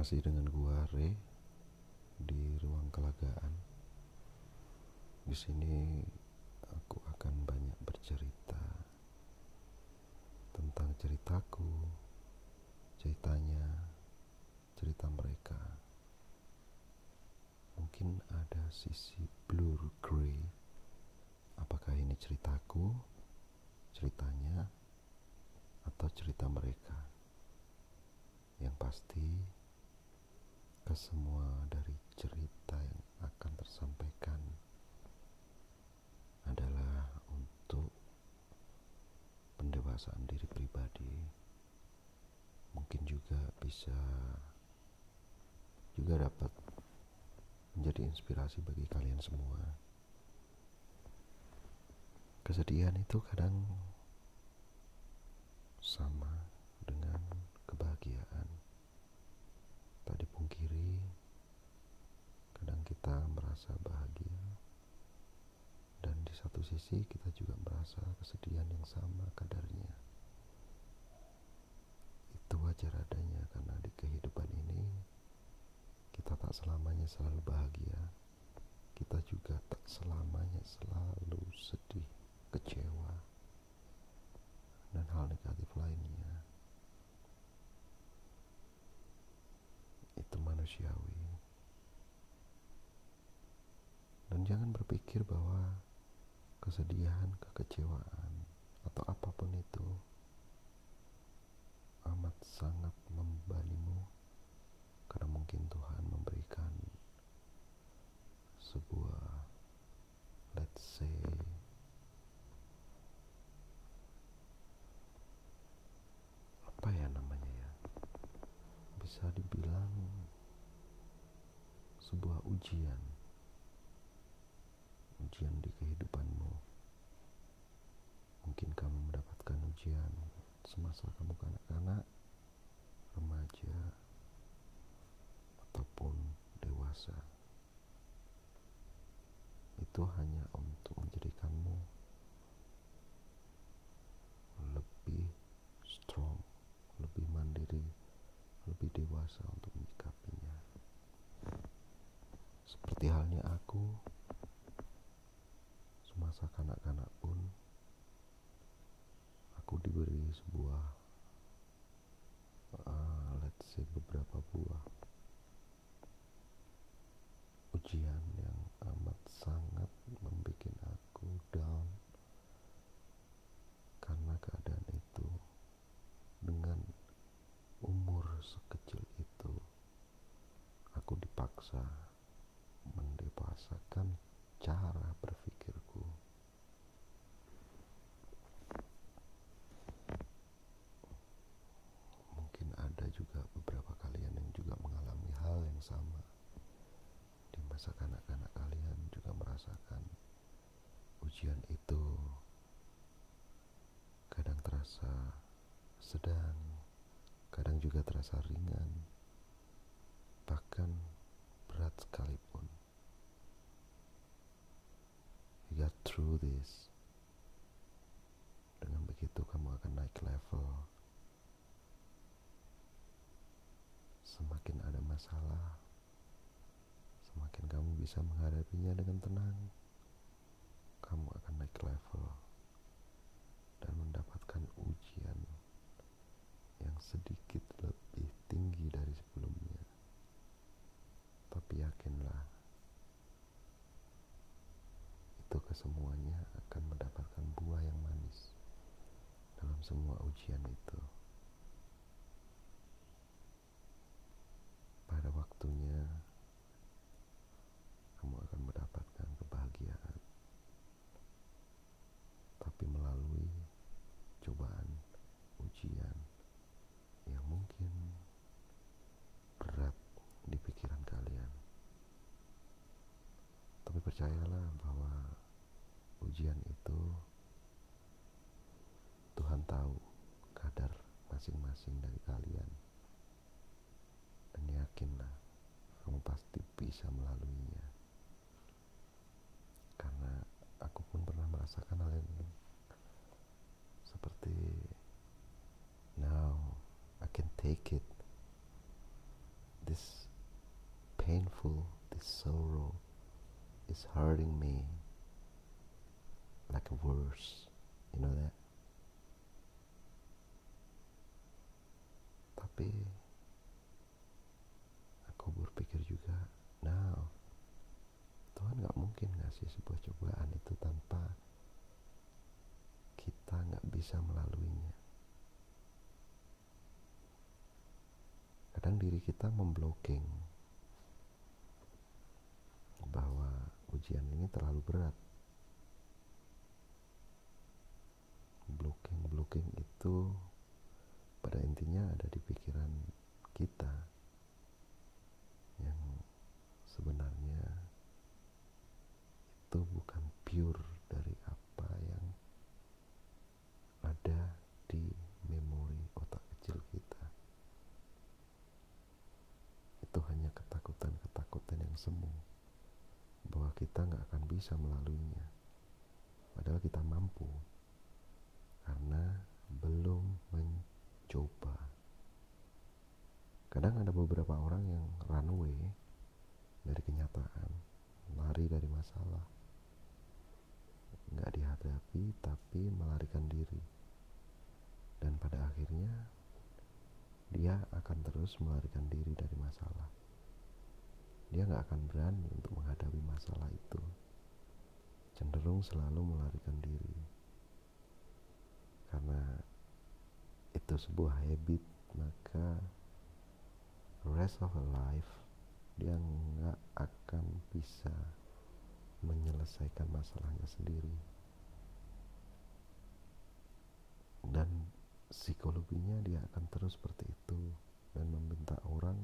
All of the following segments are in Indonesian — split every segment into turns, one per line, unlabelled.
Masih dengan gua Re di ruang kelagaan. Di sini aku akan banyak bercerita tentang ceritaku, ceritanya, cerita mereka. Mungkin ada sisi blur grey. Apakah ini ceritaku, ceritanya, atau cerita mereka? Yang pasti semua dari cerita yang akan tersampaikan adalah untuk pendewasaan diri pribadi. Mungkin juga bisa juga dapat menjadi inspirasi bagi kalian semua. Kesedihan itu kadang sama dengan kebahagiaan tak dipungkiri kadang kita merasa bahagia. Dan di satu sisi kita juga merasa kesedihan yang sama kadarnya. Itu wajar adanya karena di kehidupan ini kita tak selamanya selalu bahagia. Kita juga tak selamanya selalu sedih kecewa dan hal negatif lainnya. Itu manusiawi dan jangan berpikir bahwa kesedihan, kekecewaan, atau apa pun itu amat sangat membebanimu karena mungkin Tuhan memberikan sebuah let's say apa ya namanya ya? Bisa dibilang sebuah ujian ujian di kehidupanmu mungkin kamu mendapatkan ujian semasa kamu kanak-kanak remaja ataupun dewasa itu hanya untuk menjadikanmu lebih strong, lebih mandiri, lebih dewasa untuk menyikapinya. Seperti halnya aku, semasa kanak-kanak pun, aku diberi sebuah, uh, let's say beberapa buah ujian yang amat sangat membuat aku down karena keadaan itu dengan umur sekecil itu aku dipaksa mendewasakan cara berpikirku mungkin ada juga beberapa kalian yang juga mengalami hal yang sama di masa kanak-kanak kalian juga merasakan ujian itu kadang terasa sedang, kadang juga terasa ringan, bahkan berat sekalipun. You got through this. Dengan begitu kamu akan naik level. Semakin ada masalah, semakin kamu bisa menghadapinya dengan tenang, kamu akan naik level dan mendapatkan ujian yang sedikit lebih tinggi dari sebelumnya. Tapi yakinlah, itu kesemuanya akan mendapatkan buah yang manis dalam semua ujian itu. Pada waktunya, kamu akan mendapatkan kebahagiaan. Tapi melalui cobaan, ujian yang mungkin berat di pikiran kalian. Tapi percayalah bahwa ujian itu Tuhan tahu kadar masing-masing dari kalian. Dan yakinlah kamu pasti bisa melaluinya. Karena aku pun pernah merasakan hal yang seperti now I can take it this painful this sorrow is hurting me worse you know that? Tapi aku berpikir juga now Tuhan nggak mungkin ngasih sebuah cobaan itu tanpa kita nggak bisa melaluinya. Kadang diri kita memblocking bahwa ujian ini terlalu berat blocking itu pada intinya ada di pikiran kita yang sebenarnya itu bukan pure dari apa yang ada di memori otak kecil kita itu hanya ketakutan-ketakutan yang semu bahwa kita nggak akan bisa melaluinya padahal kita mampu karena belum mencoba. Kadang ada beberapa orang yang runway dari kenyataan, lari dari masalah, nggak dihadapi tapi melarikan diri, dan pada akhirnya dia terus melarikan diri dari masalah. Dia nggak akan berani untuk menghadapi masalah itu, cenderung selalu melarikan diri. Karena itu sebuah habit maka rest of a life dia nggak akan bisa menyelesaikan masalahnya sendiri. Dan psikologinya dia akan terus seperti itu dan meminta orang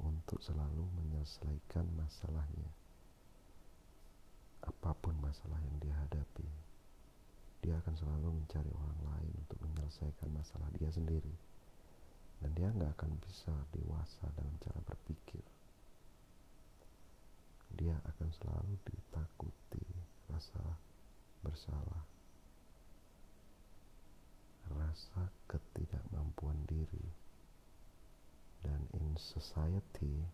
untuk selalu menyelesaikan masalahnya. Apa pun masalah yang dia hadapi dia akan selalu mencari orang lain untuk menyelesaikan masalah dia sendiri. Dan dia nggak akan bisa dewasa dalam cara berpikir. Dia akan selalu ditakuti rasa bersalah rasa ketidakmampuan diri dan in society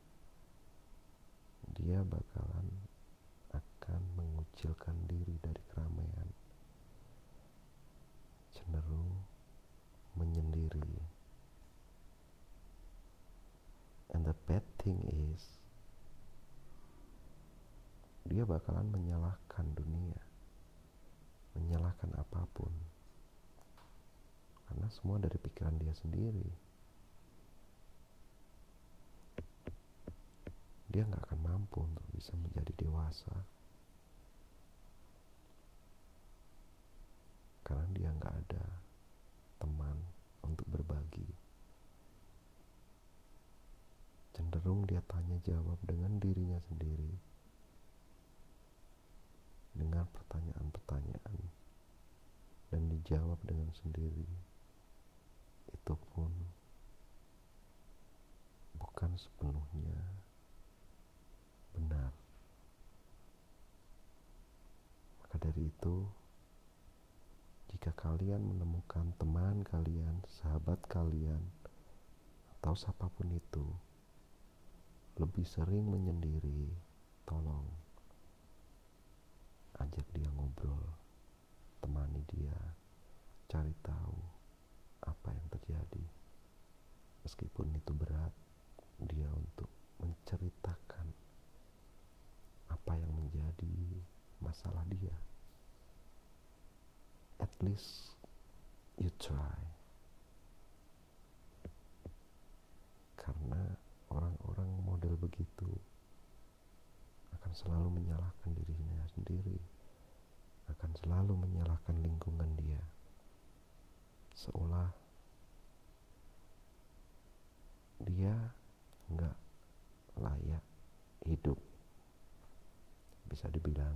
dia bakalan akan mengucilkan diri dari keramaian cenderung menyendiri. And the bad thing is, dia bakalan menyalahkan dunia, menyalahkan apa pun, karena semua dari pikiran dia sendiri. Dia nggak akan mampu untuk bisa menjadi dewasa. karena dia nggak ada teman untuk berbagi. Cenderung dia tanya jawab dengan dirinya sendiri, dengan pertanyaan-pertanyaan, dan dijawab dengan sendiri. Itu pun bukan sepenuhnya benar. Maka dari itu, jika kalian menemukan teman kalian, sahabat kalian, atau siapa pun itu, lebih sering menyendiri, tolong ajak dia ngobrol, temani dia, cari tahu apa yang terjadi. Meskipun itu berat, dia untuk menceritakan apa yang menjadi masalah dia at least you try. Karena orang-orang model begitu akan selalu menyalahkan dirinya sendiri akan selalu menyalahkan lingkungan dia. Seolah dia nggak layak hidup bisa dibilang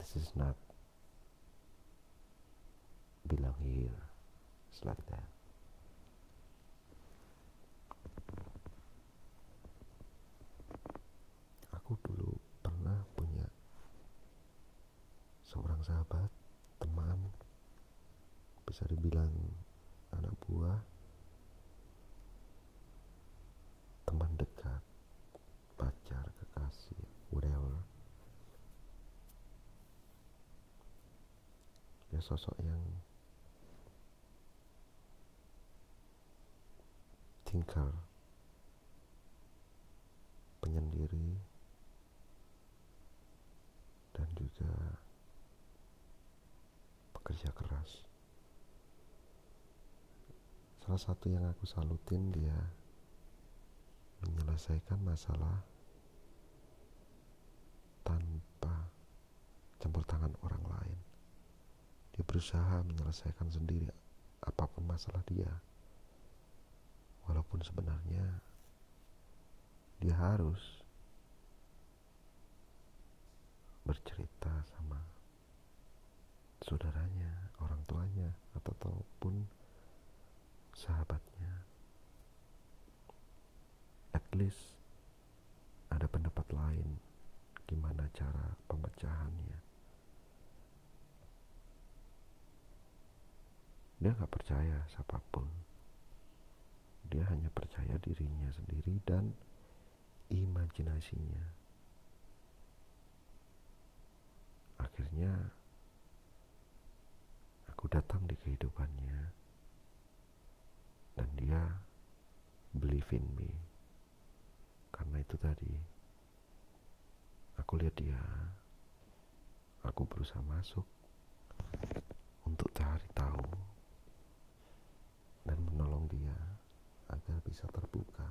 this is not here. It's like. Aku dulu pernah punya seorang sahabat, teman, bisa dibilang anak buah, teman dekat, pacar, kekasih, whatever. Ya sosok yang juga pekerja keras. Salah satu yang aku salutin dia menyelesaikan masalah tanpa campur tangan orang lain. Dia berusaha menyelesaikan sendiri apa pun masalah dia. Walaupun sebenarnya dia harus bercerita sama saudaranya, orang tuanya, atau ataupun sahabatnya. At least ada pendapat lain gimana cara pemecahannya. Dia nggak percaya siapa pun. Dia hanya percaya dirinya sendiri dan imajinasinya. Akhirnya aku datang di kehidupannya dan dia believe in me. Karena itu tadi aku lihat dia aku berusaha masuk untuk cari tahu dan menolong dia agar bisa terbuka.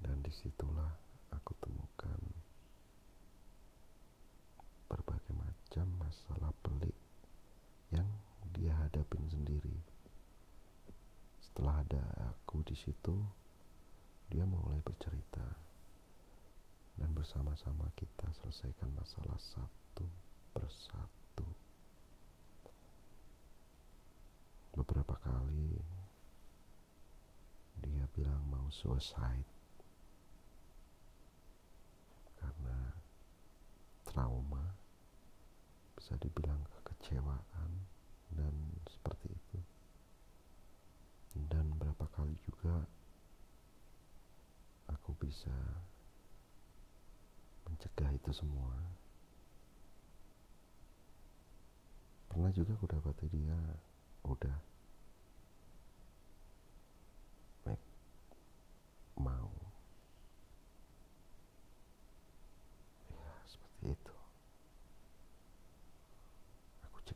Dan di situlah aku temukan berbagai macam masalah pelik yang dia hadapin sendiri. Setelah ada aku di situ, dia mulai bercerita dan bersama-sama kita selesaikan masalah satu persatu. Beberapa kali dia bilang mau suicide bisa dibilang kekecewaan dan seperti itu. Dan berapa kali juga aku bisa mencegah itu semua. Pernah juga aku dapati dia udah mau itu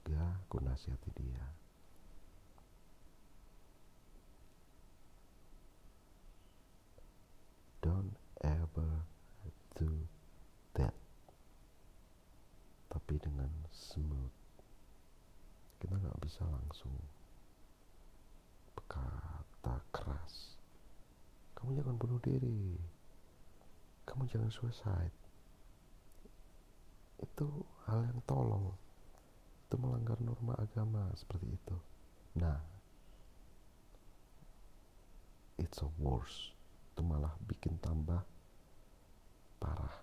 cegah aku nasihati dia. Don't ever do that. Tapi dengan smooth. Kita nggak bisa langsung berkata keras. Kamu jangan bunuh diri. Kamu jangan suicide. Itu hal yang tolong itu melanggar norma agama seperti itu. Nah it's a worse. Itu malah bikin tambah parah.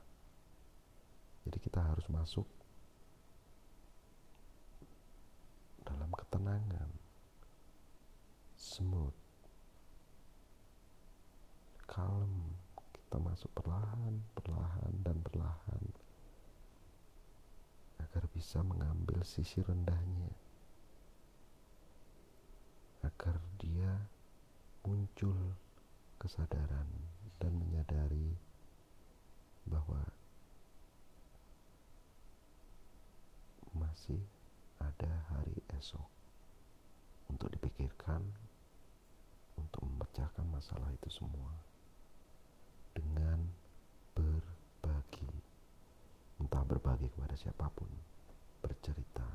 Jadi kita harus masuk dalam ketenangan. Smooth. Kalem. Kita masuk perlahan perlahan dan perlahan agar bisa mengambil sisi rendahnya. Agar dia muncul kesadaran dan menyadari bahwa masih ada hari esok untuk dipikirkan untuk memecahkan masalah itu semua dengan berbagi entah berbagi kepada siapa pun, bercerita.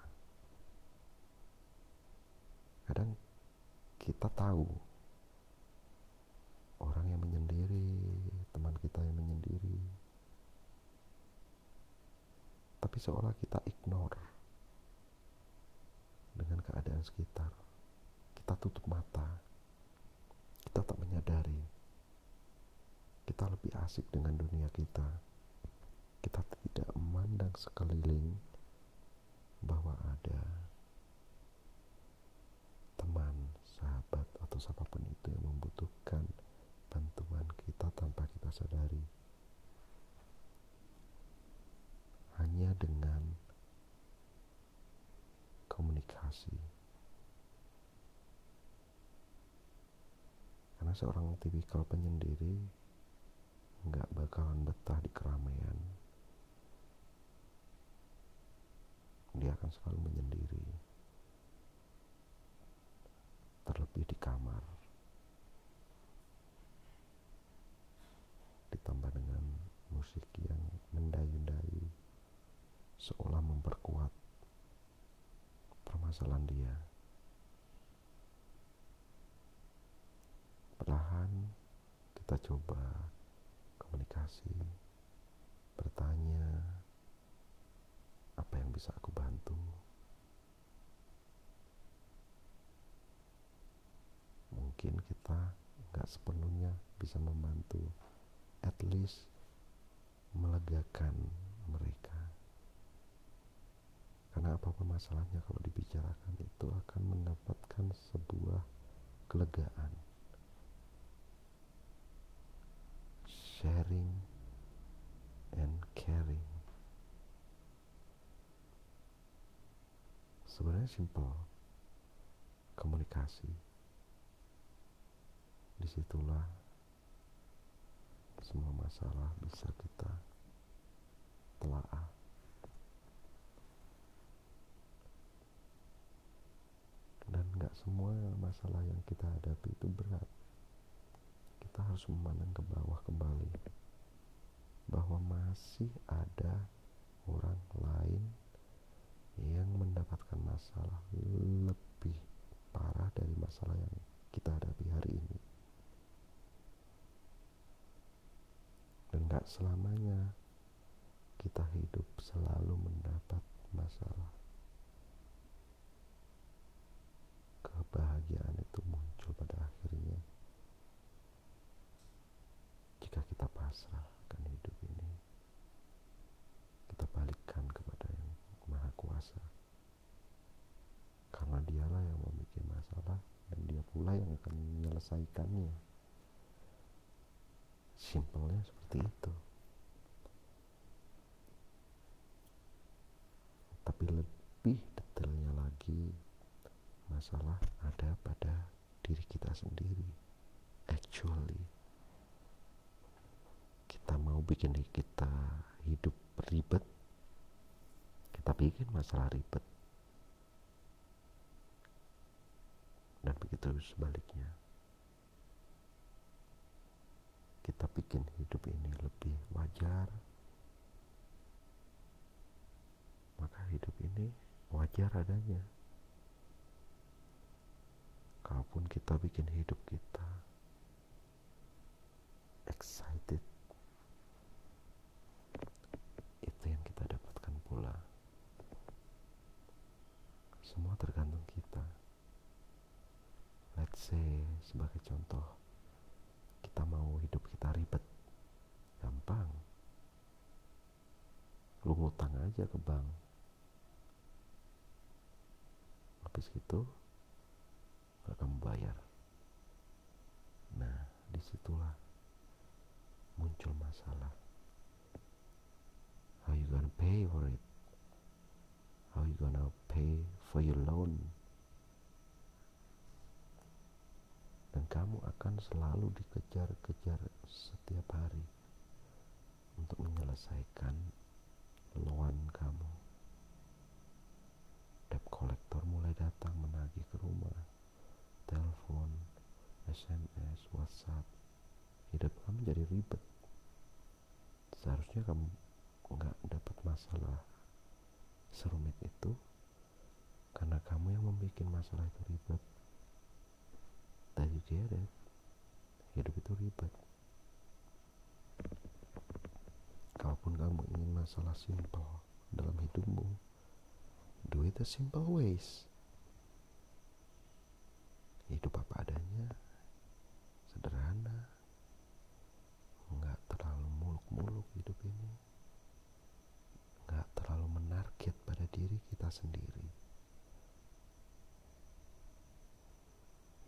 Kadang kita tahu. Orang yang menyendiri, teman kita yang menyendiri, tapi seolah kita ignore dengan keadaan sekitar. Kita tutup mata, kita tak menyadari. Kita lebih asik dengan dunia kita. Kita tidak memandang sekeliling bahwa ada teman, sahabat atau siapa pun itu yang membutuhkan bantuan kita tanpa kita sadari. Hanya dengan komunikasi. Karena seorang tipikal penyendiri nggak bakalan betah di keramaian. Dia akan selalu menyendiri. Terlebih di kamar. Ditambah dengan musik yang mendayu-dayu seolah memperkuat permasalahan dia. Perlahan kita coba komunikasi, bertanya apa yang bisa aku bantu. Mungkin kita nggak sepenuhnya bisa membantu, at least melegakan mereka. Karena apa pun masalahnya kalau dibicarakan itu akan mendapatkan sebuah kelegaan. Sharing and caring. Sebenarnya simple. Komunikasi. Di situlah semua masalah bisa kita telaah. Dan nggak semua masalah yang kita hadapi itu berat. Kita harus memandang ke bawah kembali bahwa masih ada orang lain yang mendapatkan masalah lebih parah dari masalah yang kita hadapi hari ini. Dan gak selamanya kita hidup selalu mendapat masalah. Kebahagiaan itu muncul pada akhirnya jika kita pasrah akan hidup ini. Kita balikkan kepada yang maha kuasa. Karena dialah yang membuat masalah dan dia pula yang akan menyelesaikannya. Simpelnya seperti itu. Tapi lebih detailnya lagi, masalah ada pada diri kita sendiri. Actually, kita mau bikin kita hidup ribet, kita bikin masalah ribet. Dan begitu sebaliknya. Kita bikin hidup ini lebih wajar, maka hidup ini wajar adanya. Kalaupun kita bikin hidup kita excited, itu yang kita dapatkan pula. Semua tergantung kita. Let's say sebagai contoh aja ke bank. Habis itu gak kamu bayar nah di situlah muncul masalah. How you gonna pay for it? How you gonna pay for your loan? Dan kamu akan selalu dikejar-kejar setiap hari untuk menyelesaikan loan kamu. Debt kolektor mulai datang menagih ke rumah, telepon, SMS, WhatsApp. Hidup kamu jadi ribet. Seharusnya kamu nggak dapat masalah serumit itu karena kamu yang membuat masalah itu ribet that you get it hidup itu ribet kalaupun kamu ingin masalah simple dalam hidupmu. Do it the simple ways. Hidup apa adanya sederhana. Nggak terlalu muluk-muluk hidup ini. Nggak terlalu menarget pada diri kita sendiri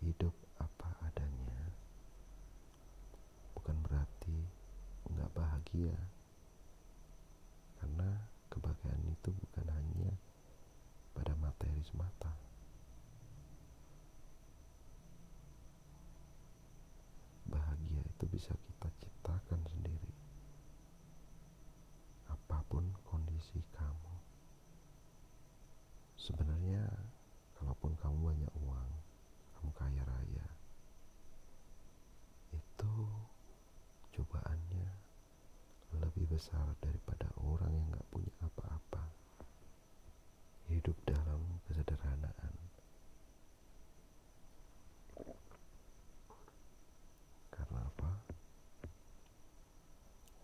hidup apa adanya bukan berarti nggak bahagia karena kebahagiaan itu bukan hanya pada materi semata sebenarnya kalaupun kamu banyak uang kamu kaya raya itu cobaannya lebih besar daripada orang yang gak punya apa-apa. Hidup dalam kesederhanaan. Karena apa?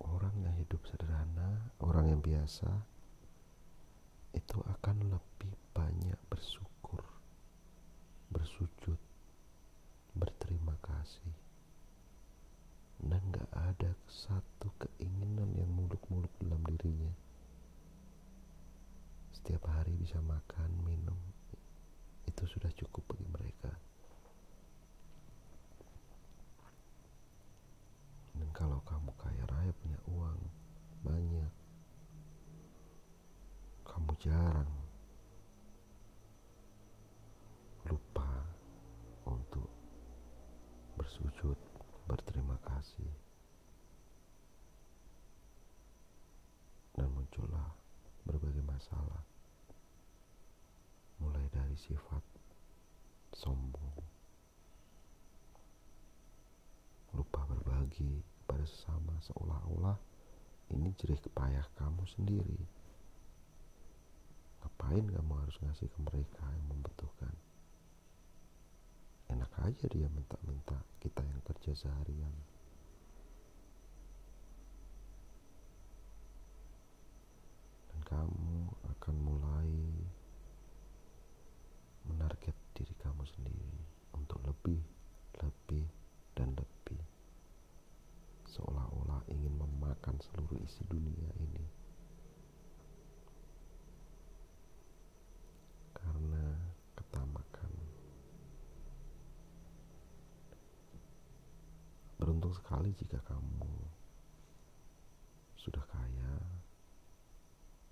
Orang yang hidup sederhana orang yang biasa itu akan lebih banyak bersyukur, bersujud, berterima kasih, dan gak ada satu keinginan yang muluk-muluk dalam dirinya. Setiap hari bisa makan, minum, itu sudah cukup bagi mereka. Dan kalau kamu kaya raya punya uang banyak, kamu jarang lupa untuk bersujud berterima kasih. Dan muncullah berbagai masalah. Mulai dari sifat sombong lupa berbagi kepada sesama seolah-olah ini jerih kepayah kamu sendiri. Ngapain kamu harus ngasih ke mereka yang membutuhkan enak aja dia minta-minta kita yang kerja seharian. Dan kamu akan mulai menarget diri kamu sendiri untuk lebih, lebih, dan lebih. Seolah-olah ingin memakan seluruh isi dunia ini sekali jika kamu sudah kaya,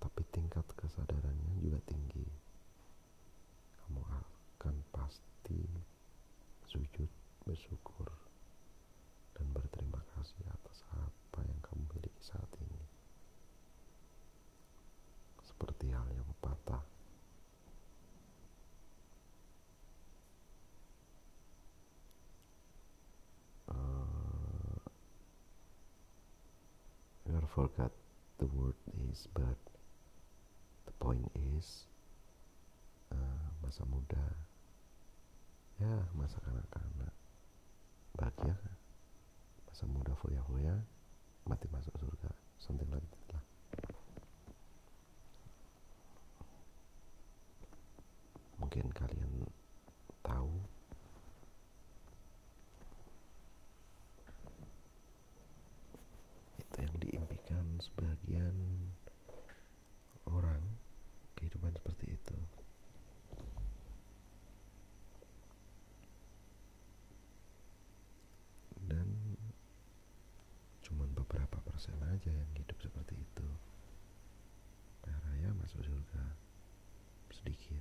tapi tingkat kesadarannya juga tinggi. Kamu akan pasti sujud bersyukur dan berterima kasih atas apa yang kamu miliki saat ini. Seperti halnya pepatah forgot the word is but the point is uh, masa muda. Ya masa kanak-kanak bahagia masa muda foya-foya mati masuk surga. Something like that lah. Mungkin kalian tahu sebagian orang kehidupan seperti itu dan cuman beberapa persen aja yang hidup seperti itu raya masuk surga sedikit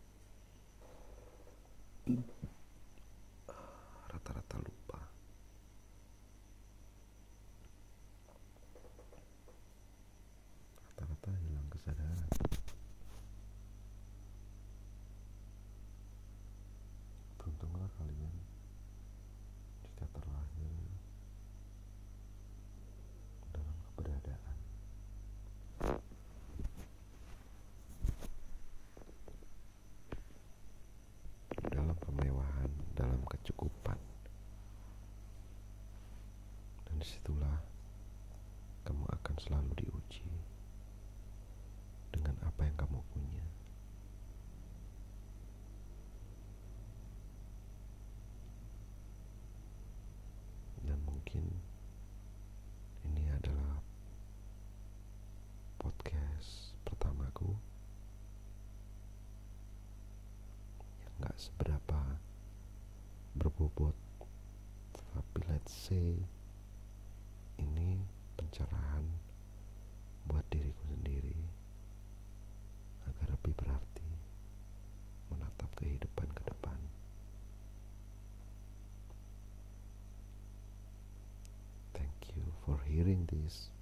di situlah kamu akan selalu diuji dengan apa yang kamu punya. Dan mungkin ini adalah podcast pertamaku yang gak seberapa berbobot tapi let's say peace.